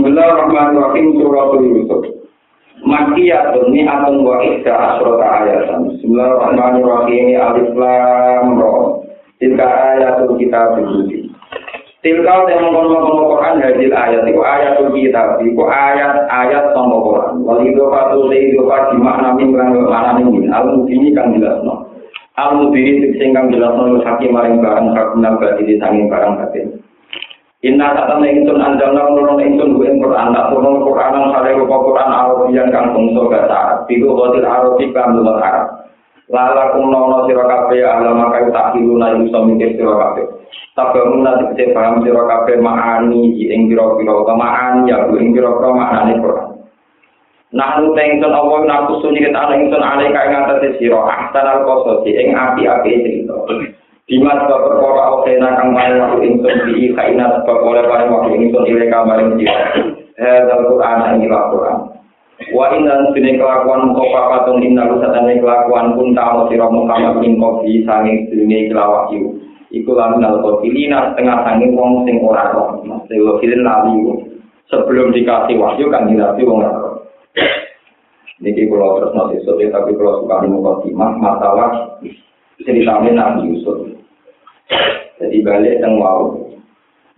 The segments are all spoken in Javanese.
Bismillahirrahmanirrahim surah Yusuf. Makiyatun ni atun wa ihda asrota ayatan. Bismillahirrahmanirrahim alif lam ra. Tilka ayatul kitab suci. Tilka yang mengkono-kono Quran hadil ayat itu ayatul kitab. Itu ayat-ayat sama Quran. Wal itu patu le itu pati makna min min al mubini kang jelasno. Al mubini sing kang jelasno hakim maring barang kagunal badhi sanging barang batin. Inna satana ingsun anjalna nurun ingsun gue Quran. Tak turun Quran yang sare rupa Quran Arabian kang bangsa bahasa Arab Biku qadir Arabi kang luwih Arab Lala kunono sira kabeh ala maka tak diluna iso mikir sira kabeh. Tabangun nanti kece paham sira kabeh ma'ani ing pira-pira kemaan ya ing pira-pira maknane Quran. Nah nu tengson apa naku suni kita ana ingsun ale kae ngatas sira. Ahsan qasasi ing api-api cerita Dimas sebab perkara awsena kang main waktu insun di kaina sebab oleh paling waktu insun ile kamarin dia. Hadal Quran ini Quran. Wa inna sini kelakuan mukofa patun inna lusatane kelakuan pun tahu sira Muhammad bin kopi sanging dunia kelawak yu. Iku lan nal kofilina setengah sanging wong sing ora roh. Maksudnya kofilin lali Sebelum dikasih wahyu kan dinabi wong roh. Niki kalau terus nanti tapi kalau suka di mukadimah masalah ceritanya Nabi Yusuf. Jadi balik yang wow.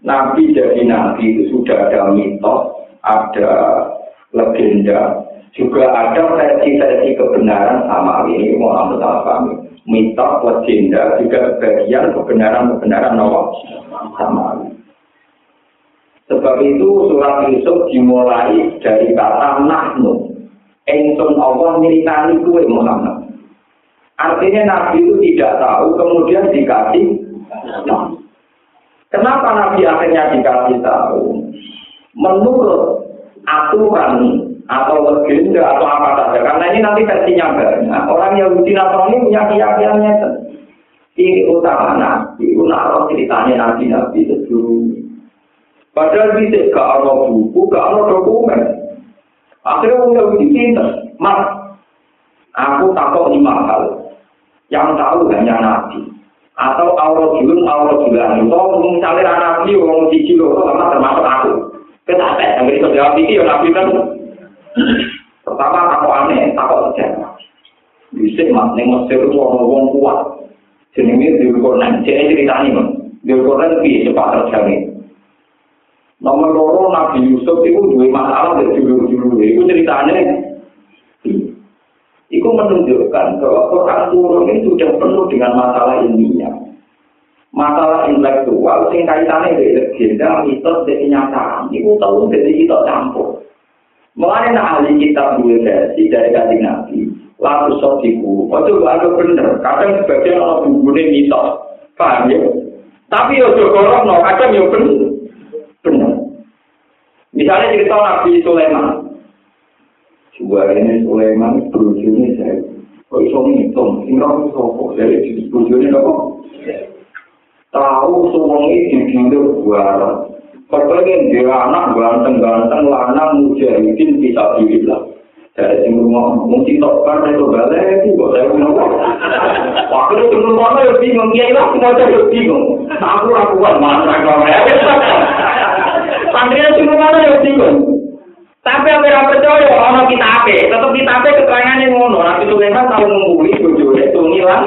Nabi jadi nabi itu sudah ada mitos, ada legenda, juga ada versi-versi kebenaran sama ini Muhammad kami. Mitos, legenda, juga bagian kebenaran-kebenaran nomor sama. Sebab itu surat Yusuf dimulai dari kata nahnu. Engsun Allah militani kue Muhammad. Artinya Nabi itu tidak tahu, kemudian dikasih Kenapa Nabi akhirnya dikasih tahu? Menurut aturan atau legenda atau apa saja, karena ini nanti versinya banyak. Orang Yahudi Nasrani punya keyakinannya ini utama Nabi, unaroh ceritanya Nabi-Nabi sebelumnya. Padahal bisa gak ada buku, gak ada dokumen. Akhirnya orang Yahudi cinta, mas, aku takut lima hal. Yang tahu hanya Nabi. Atau Allah julun Allah julan itu misalnya anak nabi orang cici loh sama termasuk aku. Kenapa yang bisa jawab ini ya nabi kan. Pertama aku aneh takut saja bisa mas neng mesir itu orang orang kuat. Jenenge di Quran jadi ceritanya mas. Di Quran lebih cepat terjadi nomor loro nabi Yusuf itu dua masalah dari judul-judul. Itu ceritanya itu menunjukkan bahwa Quran turun ini sudah penuh dengan masalah ilmiah. Masalah intelektual, sing kaitannya dengan legenda, mitos, dan kenyataan. Itu tahu dari kita campur. Mulai ahli kitab dua versi dari kajian Nabi, lalu sotiku, itu lalu bener. Kadang sebagian orang bukunya mitos, paham ya? Tapi ya jokorok, no, kadang ya bener. Bener. Misalnya cerita Nabi Sulaiman, Ini Sulaiman bujurnya saya. Kok iso ngitung? Singkong sopo dari bujurnya apa? Tahu suwengi didindo buara. Kepengen dia anak ganteng-ganteng lanang mujahidin bisa dibilang. Dari sing rumah mungkin tok kan itu balik itu kok saya ngono. Waktu itu rumah ya bingung ya lah semua ya bingung. Aku aku kuat mana kok ya. Santri semua ya bingung. Tapi yang ora percaya ana kitabe, tetep kitabe keterangane ngono. Nabi Sulaiman tahu ngumpuli bojone itu ngilang.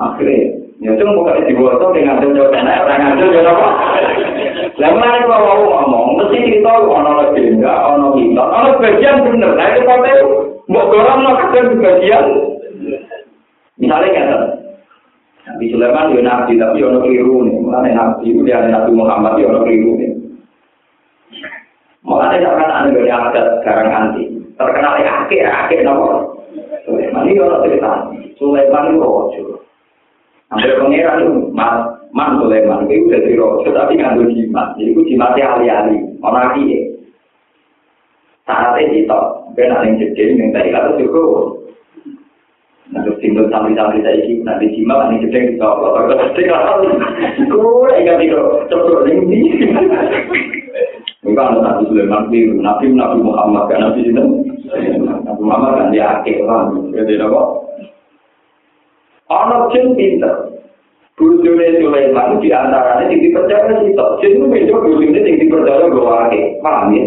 Akhirnya, ya cuma bukan dibuat dengan jauh sana, orang ngajar ya apa? Lalu nanti kalau mau ngomong, mesti cerita ono legenda, ono kita, ono bagian bener. Nah itu kata mau dorong mau kadang bagian. Misalnya kan, Nabi Sulaiman ya nabi, tapi ono keliru nih. Mulanya nabi, dia Nabi Muhammad ya ono keliru nih. Mulai jangan anda dari adat garang anti. Terkenal ya akhir akhir nomor. Sulaiman ini orang cerita. Sulaiman itu rojo. Hampir pengiran itu man, man Sulaiman itu udah dari rojo tapi ngandung jimat. Jadi itu jimatnya ahli-ahli. Orang kia. Saatnya kita, benar yang jadi yang tadi kata. Nah, terus timbul sambil-sambil saya ini, nanti jimat, ini gede, kita kalau gede, kalau gue ingat itu, coba ini. Enggak ada Nabi Sulaiman biru, Nabi Nabi Muhammad kan Nabi itu. Nabi Muhammad kan dia akhir lah, jadi apa? Anak jin pinter. Bujune Sulaiman di antaranya yang dipercaya itu. Jadi itu bujune yang dipercaya gue wake. Paham ya?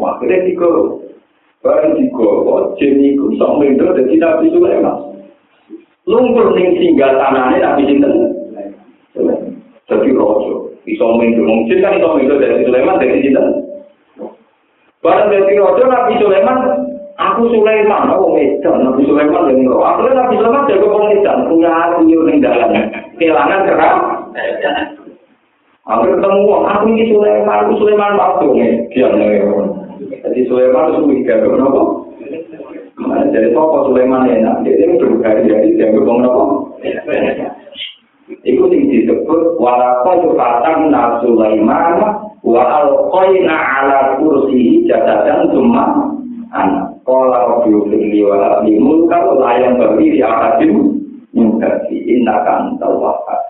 Wah, kita tiga. Barang tiga, jin itu sama itu dari Nabi Sulaiman. Lungkur ning singgah tanahnya Nabi Sinten. Jadi rojo. Bisa minggu. Mungkin kan itu minggu dari Sulaiman dari Sinten. Barang dari rojo Nabi Sulaiman Aku Sulaiman, aku Medan, Nabi Sulaiman yang ngerok. Aku Nabi Sulaiman jago pengedan, punya aku yang ning dalam. Kehilangan kerap. Aku ketemu, aku ini Sulaiman, aku Sulaiman waktu nih. Dia. Jadi Sulaiman itu mikir, kenapa? Jadi toko Sulaiman enak, dia ini berhari-hari, dia ngomong kenapa? Iku sing disebut walaqad fatanna Sulaiman wa alqaina ala kursi jadadan summa anak. Kala rabbi firli wa habli mulka layang bagi di akadin mengkaji innakan tawaka.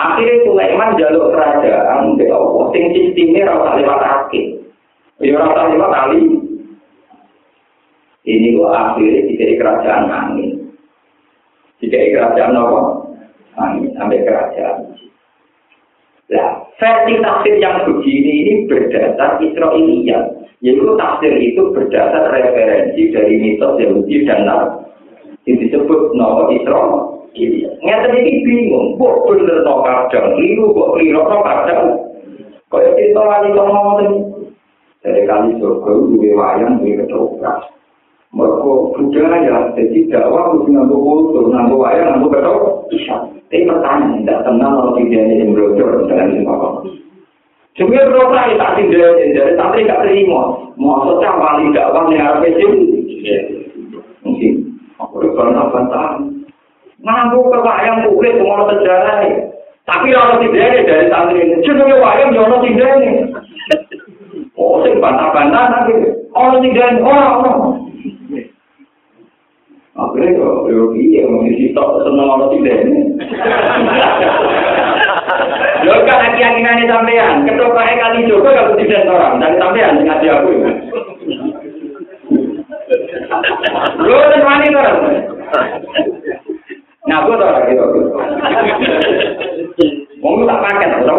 Akhirnya Sulaiman jaluk kerajaan ke Allah. Sing sistemnya rasa lewat akhir. Ya rasa lewat kali. Ini kok akhirnya tidak kerajaan angin. Tidak kerajaan apa? Angin. Sampai kerajaan. Nah, versi tafsir yang begini ini berdasar Israeliyah. Yaitu tafsir itu berdasar referensi dari mitos Yahudi dan Nabi. Ini disebut Nawa Israel. Nyata ini bingung, kok bener no kadang, liru kok liru no kadang. Kaya kita lagi ngomong dari kali surga itu wayang, duwe ketoprak. Mereka budaya, jadi dakwah harus nganggo kultur, nganggo wayang, nganggo ketoprak. Tapi pertanyaan, tidak tenang kalau tidak ini brojor dengan ini Jumir roka tak tinggal jadi santri gak terima. Mau secah paling gak wang yang harus pecim. Mungkin. Aku udah pernah bantah. Nganggu kewayang kulit semua sejarah Tapi kalau tidak dari santri ini, jenenge wayang jono tidak ini. Oh, sing bantah-bantah nanti. Oh, tidak ini, oh. Akhirnya kok, yo iya, mesti sitok seneng orang tidak ini. Lho kan lagi keyakinane sampean, ketokae kali Joko kalau tidak orang, dari sampean sing ngaji aku. Lho ten wani to. Nah, aku to lagi to. Wong tak paket to.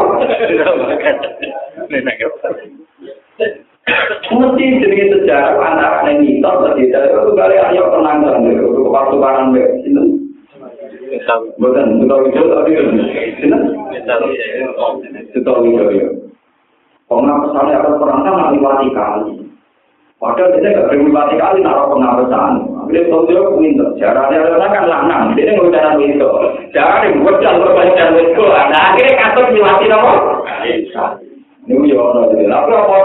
Mesti jenenge sejarah antara mitos dan tidak itu kali ayo penanggalan kepasukaran mbek sinten Bukan, kita itu tadi. Kita itu ya. Karena pesannya akan perang kan nggak kali. Padahal kita nggak berliwati kali naruh pengawasan. Akhirnya tahu dia pinter. Caranya adalah kan lanang. Dia nggak udah naruh itu. Buat jalur banyak itu. Nah akhirnya kantor liwati apa? Ini ya orang itu. Tapi apa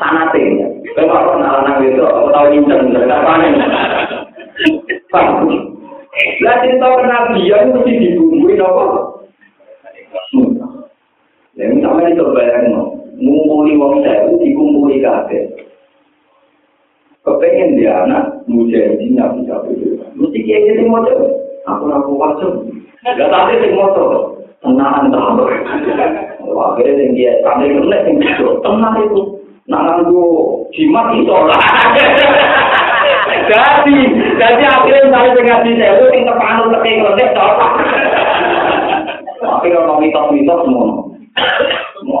sanatin? Kalau orang lanang itu, aku tahu incen. Tidak panen. Paham? Lah cerita kenabian mesti dibumbui apa? Ya ini sampai itu bayang ngumpuli wong sewu dikumpuli kabeh. Kepengen dia anak mujahidin nabi nabi Mesti kayak gitu mau Aku aku wajib. Gak tapi sing motor. Tenang tahu. Akhirnya sing dia sambil menek sing tenang itu. Nangan gua jimat itu lah. Jadi, jadi akhirnya misalnya dengan di sewu, yang terpanut ke yang lebih cocok. Akhirnya orang mitos-mitos semua.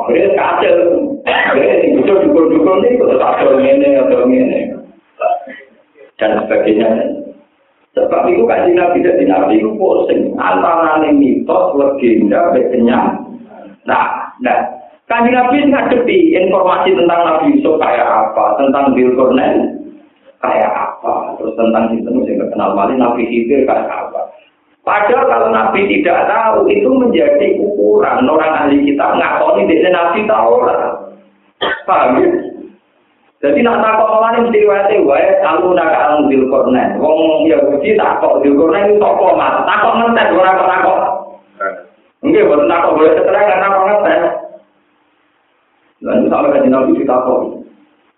Akhirnya kacau. Akhirnya yang bisa dukul-dukul ini, kalau kacau ini, atau ini. Dan sebagainya. Sebab itu kaji nabi jadi nabi itu pusing. Antara mitos, legenda, kenyang. Nah, nah. Kaji nabi ngadepi informasi tentang Nabi Yusuf kayak apa, tentang Bilkornen, kayak apa, terus tentang itu yang terkenal malah Nabi Khidir kayak apa. Padahal kalau Nabi tidak tahu, itu menjadi ukuran orang ahli kita ngakoni dia Nabi tahu lah. Paham ya? Jadi nak takut malah mesti riwayatnya wae kalau nak alam bil kornen. Wong Yahudi takut bil kornen itu toko mas. Takut ngetes orang kok takut. Enggak, bukan takut boleh keterangan takut ngetes. Lalu sampai ke Nabi ditakut.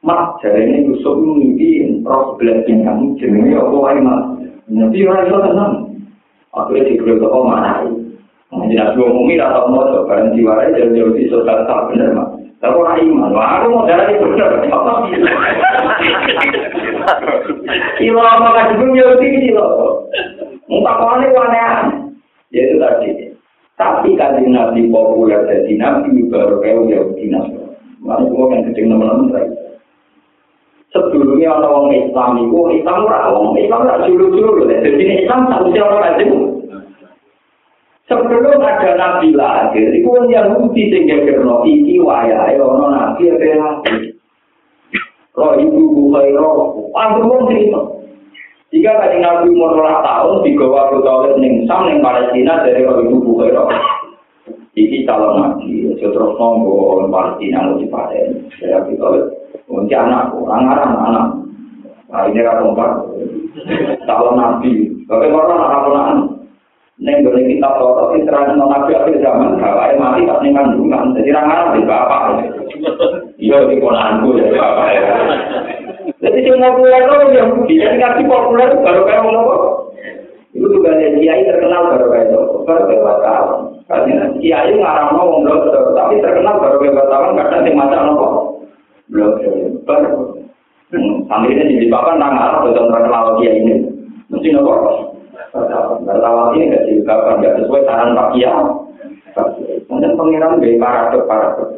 Mak, jari ini Yusuf mimpi roh sebelah pinggang, jenenge apa wae mak. Nanti orang itu tenang. Aku ya diberi ke mana Jadi nabi umumi atau mau barang jiwarai dan jauh di surga tak benar mak. Tapi orang iman, wah aku mau jalan itu benar. Kilo apa kan juga jauh di kilo. Muka kau Ya itu tadi. Tapi kajian Nabi populer jadi Nabi baru kayak Yahudi Nasrani. Mana gua kan kecil teman-teman saya. Sebelumnya orang Islam itu, Islam orang Islam orang julu-julu. Jadi Islam satu siapa aja. Sebelum ada Nabi lahir, itu yang Yahudi sehingga kerana iki wayai orang Nabi lagi. Roh ibu bukai roh, panggil wong cerita. Jika tadi Nabi umur tahun, digawa Tauhid ning Sam ning Palestina dari roh ibu bukai roh. Iki calon Nabi, terus nongol Palestina lu di Paden. Saya kita Kunci anakku, orang-orang anak. Nah ini kan tempat calon Nabi. Bagaimana anak-anak Neng boleh kita foto di serana nabi akhir zaman, kalau mati tak nih kandungan, jadi rangan di bapak. Iya di ponanku ya bapak ya. Jadi cuma populer loh yang jadi kasih populer baru kayak apa? Itu juga ada kiai terkenal baru kayak itu, baru kayak wartawan. Karena kiai ngarang ngomong dokter, tapi terkenal baru kayak wartawan kadang yang macam apa? Baru. Sambil ini jadi bapak nggak ngarang betul terkenal kiai ini. Mesti nopo Bertawaf ini gak diungkapkan, gak sesuai saran Pak Kia. Mungkin pengiran dari paradok-paradok.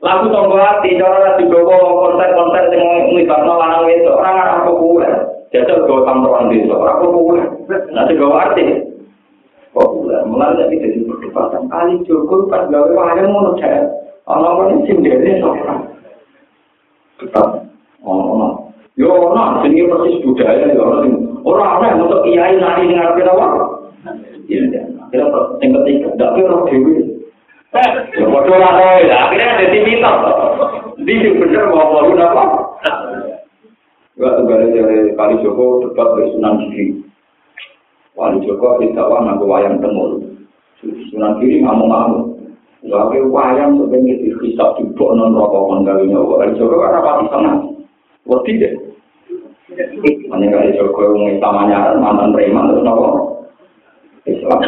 Lagu tonggo hati, cara lagi bawa konten-konten yang melibatkan lanang itu, orang orang populer. Jajal bawa kantoran desa, orang populer. Nanti bawa arti. Populer, mulai dari jadi perdebatan. Kali Joko pas gawe wayang mau Orang-orang ini sendiri, seorang. Tetap. Oh, Yo, nah, sini persis budaya, ya, orang Orang-orang untuk kiai nari dengan kita apa? Iya, kita yang ketiga, tidak kira dewi. Ya, waduh lah, ya, akhirnya ada di mitos. Ini bener, mau mau apa? Juga kembali dari Kali Joko, dekat dari Sunan Giri. Kali Joko, di bawah nanggu wayang temur. Sunan Giri ngamuk-ngamuk. Lalu wayang sebenarnya dihisap di bawah non-rokok menggalinya. Kali Joko kan apa di sana? Wah, tidak. Hanya kali Joko yang Islamnya mantan preman terus nopo Islam.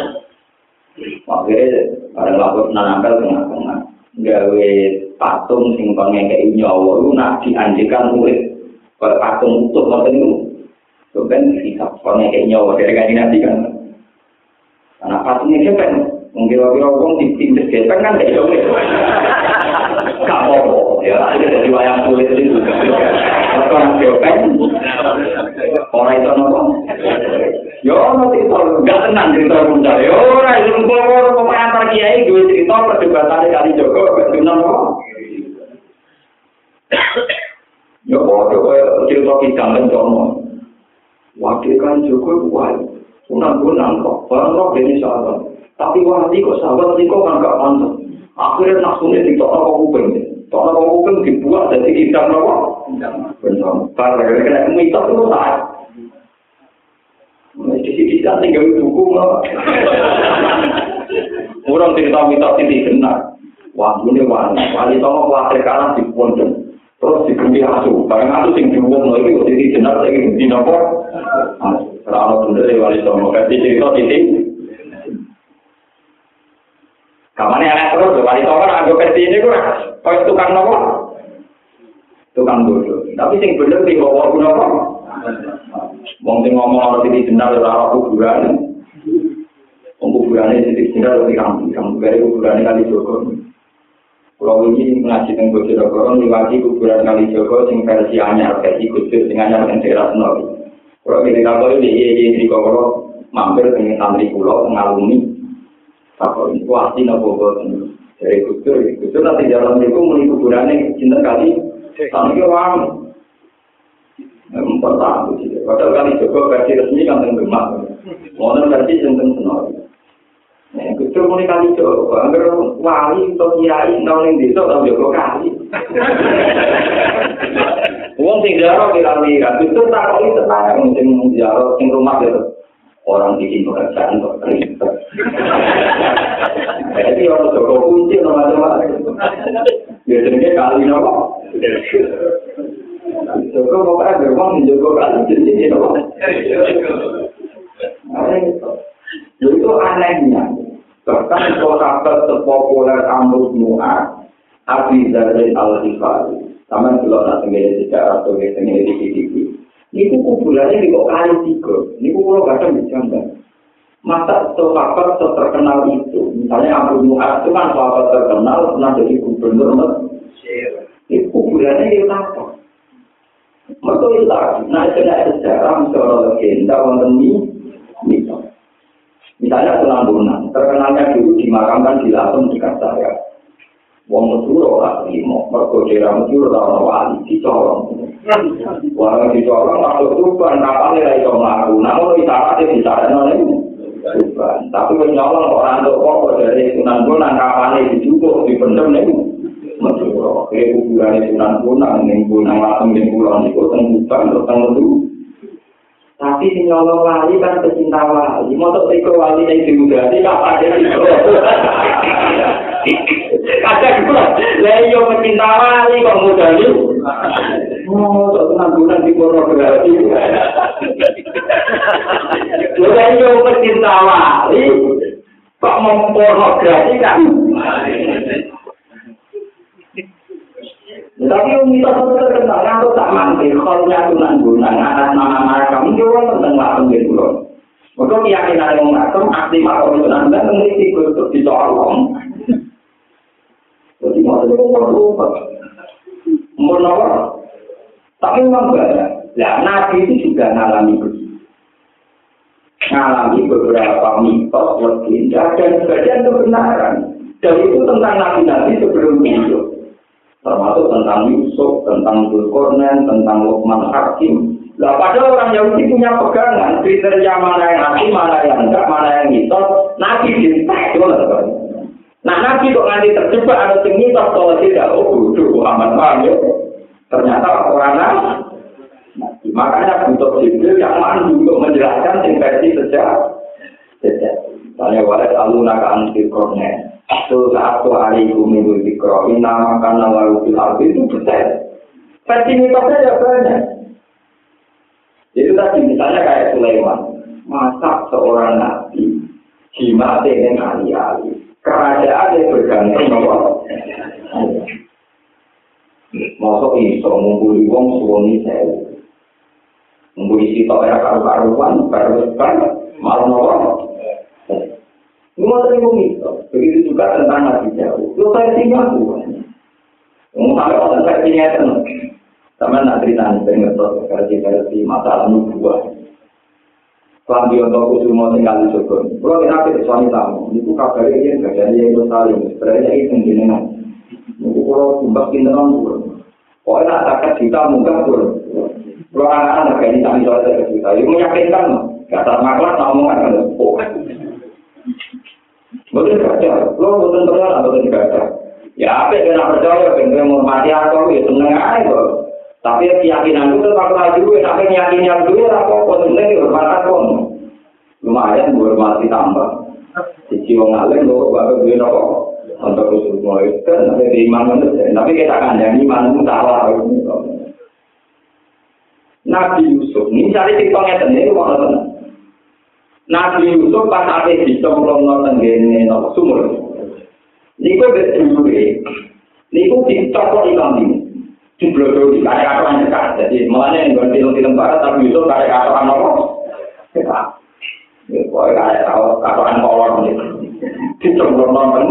Akhirnya pada lapor nanangkal tengah-tengah. Gawe patung sing pengekei nyawa itu nak dianjikan murid. Kalau patung utuh ngoten itu. Itu kan bisa pengekei nyawa nabi kan. Karena patungnya siapa Mungkin-mungkin orang di pintu kan tidak Gak apa-apa, ya. Itu dari wayang kulit itu juga. Kalau orang geopen, orang itu nopo. Yo, nanti itu gak tenang cerita muda. Yo, orang itu ngumpul pemain antar kiai, gue cerita perdebatan kali Joko, benar nopo. Yo, kok cerita kita mencono. Wakil kan Joko, wah, unang-unang kok, barang kok ini salah. Tapi wahati kok sahabat, kok kan gak pantas. Akhirnya nafsunya di toko kuping. Toko kuping dibuat dari kita nopo. Benar. Karena kira-kira mitos itu saat. Di sini kita tinggal buku nopo. Orang cerita mitos ini benar. Wah, ini wali. Wali toko khawatir kalah di pondok. Terus diberi asu. Barang asu sing diumum lagi, jadi jenar lagi di nopo. Kalau bener wali toko. Kasih cerita titik. Kamane anak terus, wali toko nak anggo versi ini kurang. Kau tukang nopo? Tukang bodoh. Tapi sing bener di bawah guna apa? Wong sing ngomong orang titik benar ora kuburan. Wong kuburan ini titik benar di kampung. Kampung dari kuburan kali Joko. Kalau ini ngaji tentang Bojonegoro, liwati kuburan kali Joko, sing versi anyar, versi khusus, sing anyar daerah Senori. Kalau kita kapal ini, ini di Kokoro, mampir dengan santri pulau, ngalumi, Takut itu asli nopo boten. Dari kusur, kusur nanti dalam itu mulai kuburannya cinta kali. Tapi itu orang empat tahun sih. Padahal kali Joko versi resmi kan tenggemak. Mau versi tentang senor. Nah, kusur mulai kali Joko. Agar wali atau kiai tahun yang desa tahun Joko kali. Uang sing jaro kira-kira. Kusur tak kali tenang. Sing jaro sing rumah gitu. Orang di sini pekerjaan kok ribet. Jadi orang Joko kunci macam-macam. Biasanya kali nopo. Joko pokoknya beruang di Joko kali jadi nopo. Jadi itu anehnya. Bahkan sahabat terpopuler Amrus Nu'ad, Abi Zarin Al-Hifari, sama kalau nanti menjadi sejarah atau menjadi Niku kuburannya di kok kali tiga. Niku kalau kadang berjambang. Masa sahabat terkenal itu, misalnya Abu Mu'ad itu kan sahabat terkenal, pernah jadi gubernur Mesir. Itu kuburannya itu apa? Mereka itu lagi, nah itu ada sejarah, misalnya legenda, wonten misalnya. Misalnya Sunan terkenalnya dulu dimakamkan di Lampung dekat saya. Wong Mesuro lah limo, mergo daerah Mesuro ono wali dicolong. Wong dicolong masuk tuban kapale ra iso mlaku. Namun isyaratnya disarano niku Tapi wis nyolong kok ora entuk kok dari Sunan Bonang kapale dijupuk dipendem niku. Mesuro, kaya kuburane Sunan Bonang ning Bonang Lampung ning kulon niku teng Tuban teng Medu. Tapi si nyolong wali kan pecinta wali. Tuh teko wali yang diudasi kapan dia Kadang kula, lah yo pecinta wali kok modali. Oh, kok tenan bulan di pornografi. Lah yo pecinta wali kok mau pornografi kan. Tapi yang kita terkenal, yang tak mandi, kalau nyatunan guna, anak nama kamu juga tentang langsung di pulau. Maka keyakinan yang ngatur, aktifah kalau itu nanti, mengerti untuk dicolong. Jadi itu. Tapi memang banyak. Nah, Nabi itu juga mengalami begitu. Mengalami beberapa mitos, legenda, dan sebagian kebenaran. Dan itu tentang nabi-nabi sebelum hidup. Termasuk tentang Yusuf, tentang Zulkarnain, tentang Luqman Hakim. Nah, padahal orang Yahudi punya pegangan, kriteria mana yang nabi, mana yang enggak, mana yang mitos. Nabi dintek, itu Nah Nabi kok nanti terjebak ada sing mitos kalau tidak oh bodoh Muhammad paham ya. Ternyata orang Nabi. Makanya butuh Jibril yang mampu untuk menjelaskan sing versi sejarah. Misalnya walet aluna ka anti korne. Itu satu hari minggu dikro. Ina makan fil arti itu betul. Versi mitosnya ya banyak. Itu tadi misalnya kayak Sulaiman. Masa seorang nabi jima dengan ahli-ahli kerajaan yang bergantung nopo. Masuk iso ngumpuli wong suwoni sewu. Ngumpuli sitok ya karu-karuan, baru kan malah nopo. Ini mau terima itu. Begitu juga tentang Nabi Jauh. Lu versinya bukan. Ngomong sampai orang versinya itu. Sama nak cerita nih, pengen versi-versi masalah nubuah. Lambi untuk kusumo tinggal di. Kalau kita ke suami tamu, itu kabarnya dia nggak jadi yang saling. Sebenarnya itu jenengan. Itu kalau tumbas kita nongkur. Pokoknya nak takat kita muka pun. Kalau anak-anak kayak ini tak bisa ada kita. Itu meyakinkan. Gak tak maklar, ngomong kan. Betul baca. Lo betul terkenal atau tidak baca. Ya apa yang kena percaya, yang menghormati atau ya seneng aja. Tapi keyakinan itu tetap laju, tapi keyakinan yang dulu apa-apa, sebenarnya hormat pun. Lumayan hormati tambah. Sisi wong alim lo baru gue nopo untuk usul mulai. Kan nanti di iman itu tapi kita akan jadi iman itu salah Nabi Yusuf. Ini cari tiktoknya sendiri mau nonton Nabi Yusuf pas ada di cemplong nonton gini nopo? Sumur. Niku betul Niku tiktok ikan Diblodo di kaya katoran dekat jadi mulanya yang gue film-film barat tapi Yusuf kaya katoran nopo dekat Pokoknya kayak tahu katoran kolor gitu. Dicemplung nonton.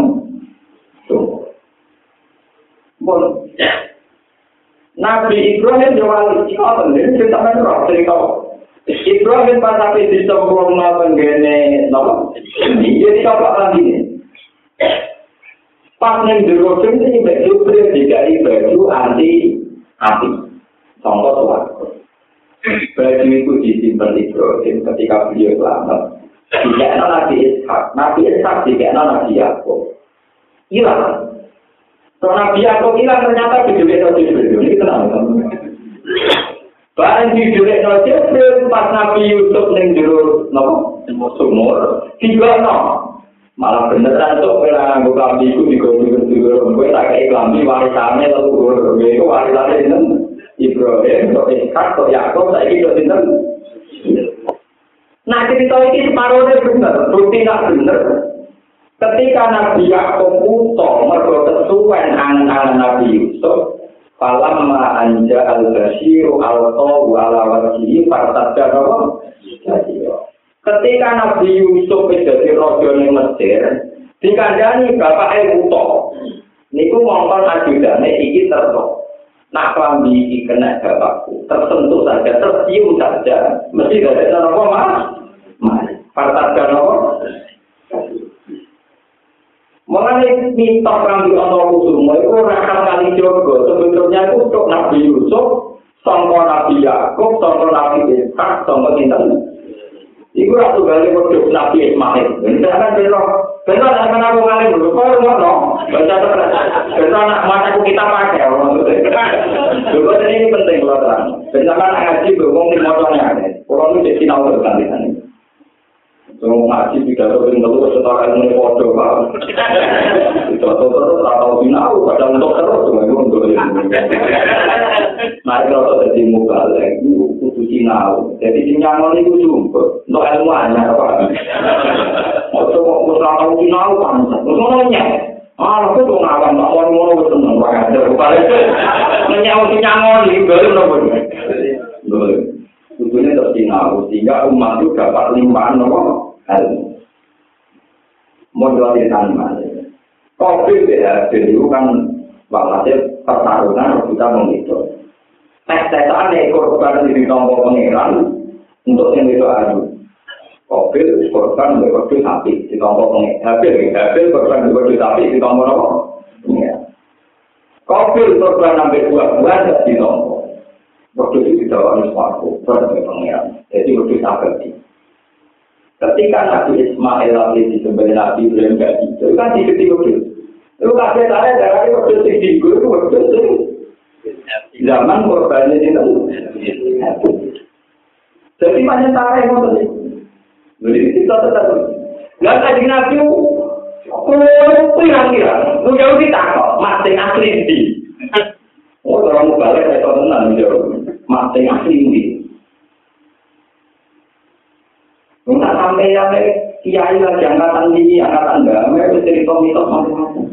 Tuh. Bon. Nabi Ibrahim jawab jika ini cerita merah cerita. Ibrahim pas tapi dicemplung nonton gini, nopo. Jadi apa lagi? Pas neng jero ini baju dikai baju anti api. Contoh suatu. Baju itu disimpan di Ibrahim ketika beliau selamat. Jika Nabi Ishak, Nabi Ishak jika Nabi Yaakob. Hilang. Kalau Nabi Yaakob hilang ternyata dijulik Nabi Jibril. Ini tenang. Barang dijulik Nabi Jibril pas Nabi Yusuf neng jero nopo sumur tiga no. Malah beneran tuh kena nganggo klambi iku digorong-gorong kowe tak kei klambi warisane lalu itu warisane ini. Ibrahim, kok Ishak, kok Yakob, saya kok sinten. Nah cerita ini separuhnya benar, bukti tidak benar. Ketika Nabi Yakob utuh mergo kesuwen anak-anak Nabi Yusuf, falamma anja al-basyiru al-tawu ala wajhihi fartadda apa? Ketika Nabi Yusuf menjadi raja di Mesir, dikandani bapak Ebuto. Niku ngomong ajudane iki terus. Nak klambi iki kena bapakku, tersentuh saja, tercium saja, mesti gak ada apa mas? Mas, partai apa? Mengenai mitos kami ono kusumo itu rakan kali jogo sebetulnya itu untuk Nabi Yusuf, sangka Nabi Yakub, sangka Nabi Ishak, sangka Sinten Iku ratu gali produk Nabi Ismail. Ini kan belo, belo nak mana aku ngalih dulu. Kau ngono, baca terus. Belo nak aku kita pakai. Dulu ini penting kalau terang. Belo kan ngaji berhubung di motornya. Kalau lu jadi tahu tentang di sana. Semua ngaji tidak tahu yang lalu setara ilmu foto pak. Itu terus atau final, kadang untuk terus cuma itu untuk ini. Nah kalau jadi muka lagi. sinau. Jadi sinyaman itu juga untuk ilmu aja apa? Waktu mau musnah tahu sinau kan, semuanya. Ah, aku tuh ngawang, tak mau ngono betul nang banget. Balik menyau sinyaman ini baru nopo. Boleh. Tentunya terus sinau sehingga umat itu dapat limpahan nopo ilmu. Modal di sana. Covid ya, jadi kan walhasil pertarungan kita menghitung. Tes-tesan ya korban di tombol pengiran untuk yang itu adu. Mobil korban di waktu sapi di tombol pengiran. Habil korban di waktu sapi di tombol apa? Mobil korban sampai buah-buah di tombol. Waktu itu di dalam suatu korban pengiran. Jadi waktu sapi. Ketika Nabi Ismail lagi di sebelah Nabi Ibrahim gak itu kan di ketika itu. Itu kasih saya dari waktu itu itu waktu itu zaman korbannya itu. Jadi banyak cara yang mau Jadi kita tetap. Nggak tadi nabi, oh pirang-pirang, lu jauh kita kok, mati asli di. Oh, orang balik saya tahu tenang jauh, mati asli di. Enggak sampai yang kiai lagi angkatan tinggi, angkatan damai, itu cerita mitos macam-macam.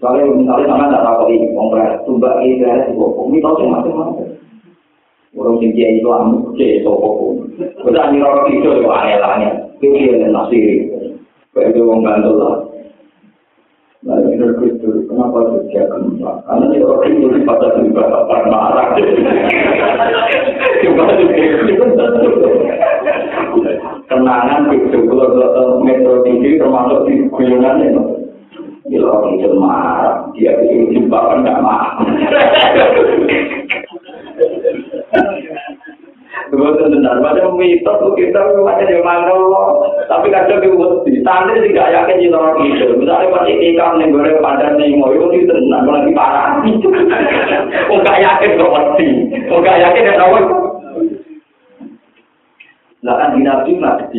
Misalnya, misalnya sama tidak tahu ini, kongres, tumbak ini, dari itu, mitosnya macam-macam. Orang tinggi itu amu, ke sopo Kita ini orang itu juga aneh-aneh. Itu dia yang nasiri. Kayak itu orang gantul lah. Nah, ini itu, kenapa dia kembang? Karena dia orang itu pada juga dapat marah. Coba itu Kenangan itu, kalau metro tinggi termasuk di guyongan itu. Bila orang itu marah, dia itu jumpa kan gak marah. Betul benar, macam mitos tuh kita macam dia mangkel tapi kadang dia mesti. Santri tidak yakin di orang itu. Misalnya pas ikan nih goreng pada nih mau itu tenang, lagi parah. Enggak yakin kok mesti, enggak yakin ya tahu. Nah kan di nabi nggak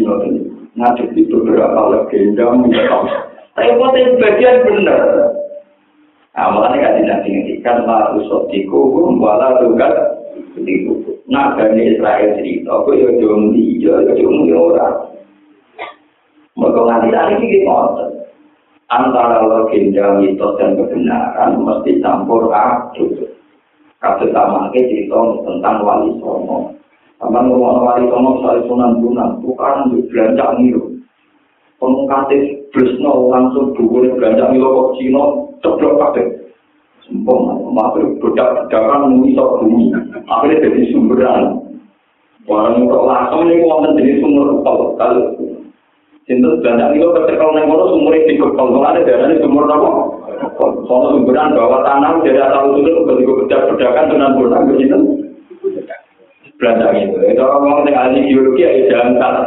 itu beberapa legenda mitos. Tapi potensi bagian benar. Nah, makanya kan tidak lah usut dikukum, wala tugas dikukum. Nah, dari Israel cerita, aku ya jom ya jom dia orang. Mereka nganti tadi ini ngotot. Antara legenda, mitos, dan kebenaran mesti campur aduk. Kasus sama cerita tentang wali songo. Sama ngomong wali songo, soal sunan bunan, bukan belanja ngiru. Pengkatis Bresno langsung dhuwur belanja milo kok Cina ceblok kabeh. Sumpah, makhluk bedak-bedakan mengisok bumi. Akhirnya jadi sumberan. Barang kok langsung ini wonten jenis sumur kepal. Kalau Sinten belanja milo kecekel nang kono sumur iki kepal. Mulane darane sumur apa? Sono sumberan bawah tanah jadi asal usulnya begitu bedak-bedakan dengan bonak begitu. Belanja gitu. Itu orang yang ahli geologi ya jangan salah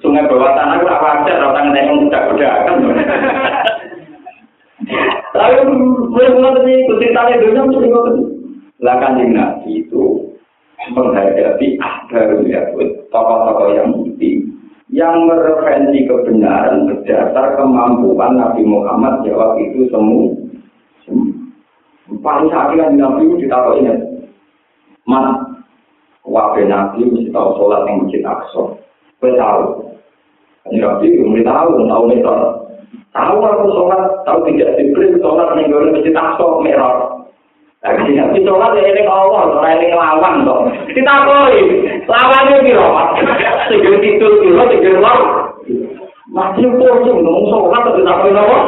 sungai bawah tanah itu apa aja kalau tangan yang tidak berdagang tapi boleh mengerti itu ceritanya dunia mesti mengerti lah kan nabi itu menghadapi ahdar ya tokoh-tokoh yang putih yang mereferensi kebenaran berdasar kemampuan Nabi Muhammad jawab itu semua paling sakit Nabi itu ditaruh ini mas wabah Nabi mesti tahu sholat yang masjid Aqsa. Tahu Nabi umri tahu, tahu metode. Tahu aku sholat, tahu tidak diberi sholat nih gue mesti takso merah. Tapi tapi sholat ya ini Allah, orang ini lawan toh. Kita koi, lawannya piro? Segera tidur piro, segera lawan. Masih pusing, ngomong sholat tapi tak koi nopo.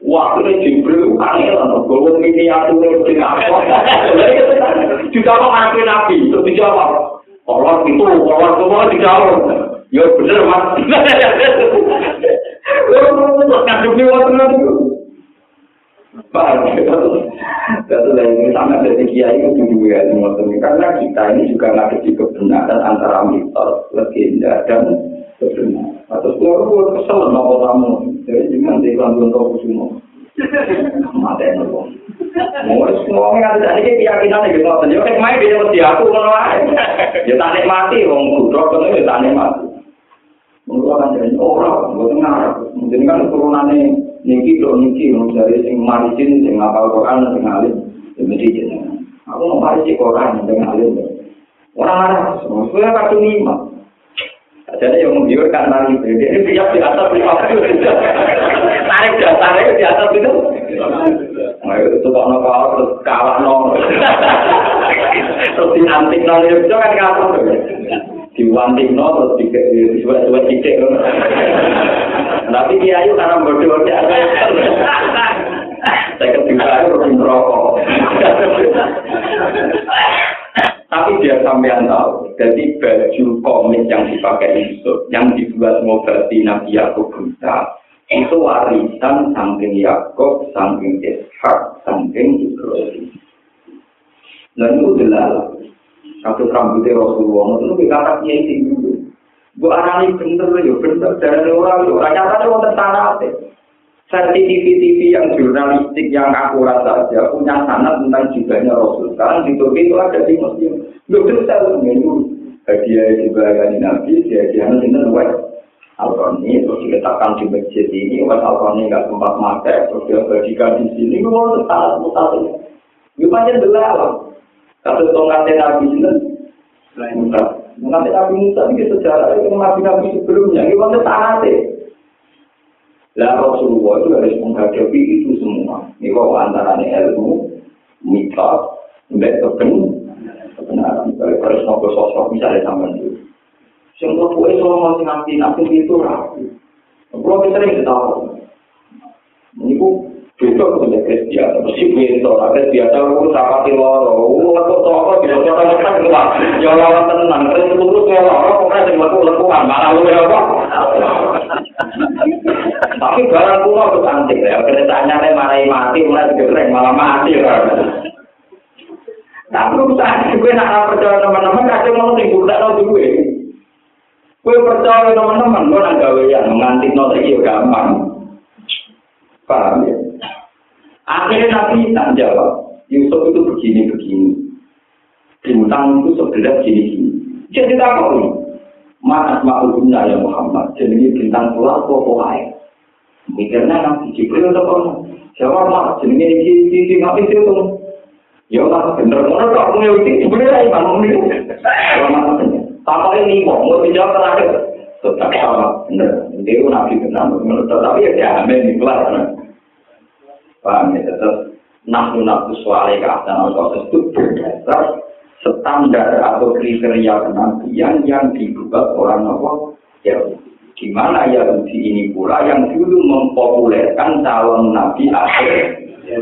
Waktu ini jibril aneh lah, gue mini atuh di apa? Juga kok ngakuin nabi, terus dijawab. Allah itu, Allah semua dijawab. Ya bener mas. Kadung waktu nanti. Paham ya? Satu lagi sama dari kiai itu juga karena kita ini juga ngadepi kebenaran antara mitos, legenda dan kebenaran. Atau semua kesel. Jadi semua. Mata yang nopo. Mau semua keyakinan gitu. Jadi kayak main dia mesti aku ngono aja. Ya tak nikmati, wong kudro kan ya tak nikmati. Menurut kan jadi orang, buat ngarep. Mungkin kan turunannya niki do niki. Cari sing marisin sing ngapal Quran sing alim ya mesti jenengan aku mau marisin Quran sing alim. Orang arah semuanya kartu lima jadi yang menggiurkan nari ini siap di atas lima tarik dasarnya di atas itu. Nah, itu kok nopo terus kalah no terus diantik no itu kan kalah diwanting no terus disuat-suat cicik tapi dia itu karena bodoh dia saya ketika itu merokok tapi dia sampean tahu jadi baju komik yang dipakai Yusuf yang dibuat berarti Nabi Yakub buta itu warisan samping Yakub samping Ishak samping Ibrahim. Dan itu jelas Satu rambutnya Rasulullah, itu lebih kata kiai tinggi. Bu arani bener ya, bener dari orang itu. Nyatanya wonten sanate. TV-TV yang jurnalistik yang akurat saja punya sanat tentang jibanya Rasul. Sekarang di Turki itu ada di Muslim. Lu bisa itu hadiah dari Nabi, dia dia nanti nuwek. Al-Qurani terus diletakkan di masjid ini, was Al-Qurani nggak sempat makai, terus dia bagikan di sini, gue mau tetap mutasi. Gue panjang belalang. Kasus tongkatnya Nabi itu, Musa. Nanti Nabi Musa ini sejarah itu Nabi-Nabi sebelumnya, ini kan sanate. Lah Rasulullah itu harus menghadapi itu semua. Ini kok antara ilmu, mitos, mbak kebenaran. Kalau harus ngobrol sosok misalnya sama itu. Yang kue itu masih nanti nanti itu rapi. Kalau kita sering ketahui. Ini Itu punya Kristian, mesti pintu, ada biasa lu sama di loro, lu aku toko di loro sama kan gua, ya lawan tenang, terus lurus ya loro, pokoknya di loro lekuan, malah lu ya apa? Tapi barang kuno tuh cantik ya, keretanya nih marahi mati, mulai digereng malah mati kan. Tapi usaha gue nak percaya teman-teman, kadang mau tinggal tak tahu gue. Gue percaya teman-teman, gue nak gawe yang ngantik nol gampang. Paham ya? Akhirnya Nabi tak jawab. Yusuf itu begini-begini. Bintang itu sebelah gini-gini. Jadi tak tahu. Mana ma'ulumnya ya Muhammad. Jadi bintang pulau kok air. Mikirnya Nabi Jibril atau apa? Jawab mak. Jadi ini gini nggak bisa itu. Ya Allah, bener. Mana tak punya itu. Sebenarnya iman. Tanpa ini mau. Mau dijawab terakhir. Tetap sama. Bener. Dia Nabi benar. Tapi ya jamin. Kelas. Paham ya, tetap nafsu nafsu suara keadaan proses itu berdasar standar atau kriteria kenabian yang dibuat orang apa ya di mana Yahudi ini pula yang dulu mempopulerkan calon nabi akhir. Ya,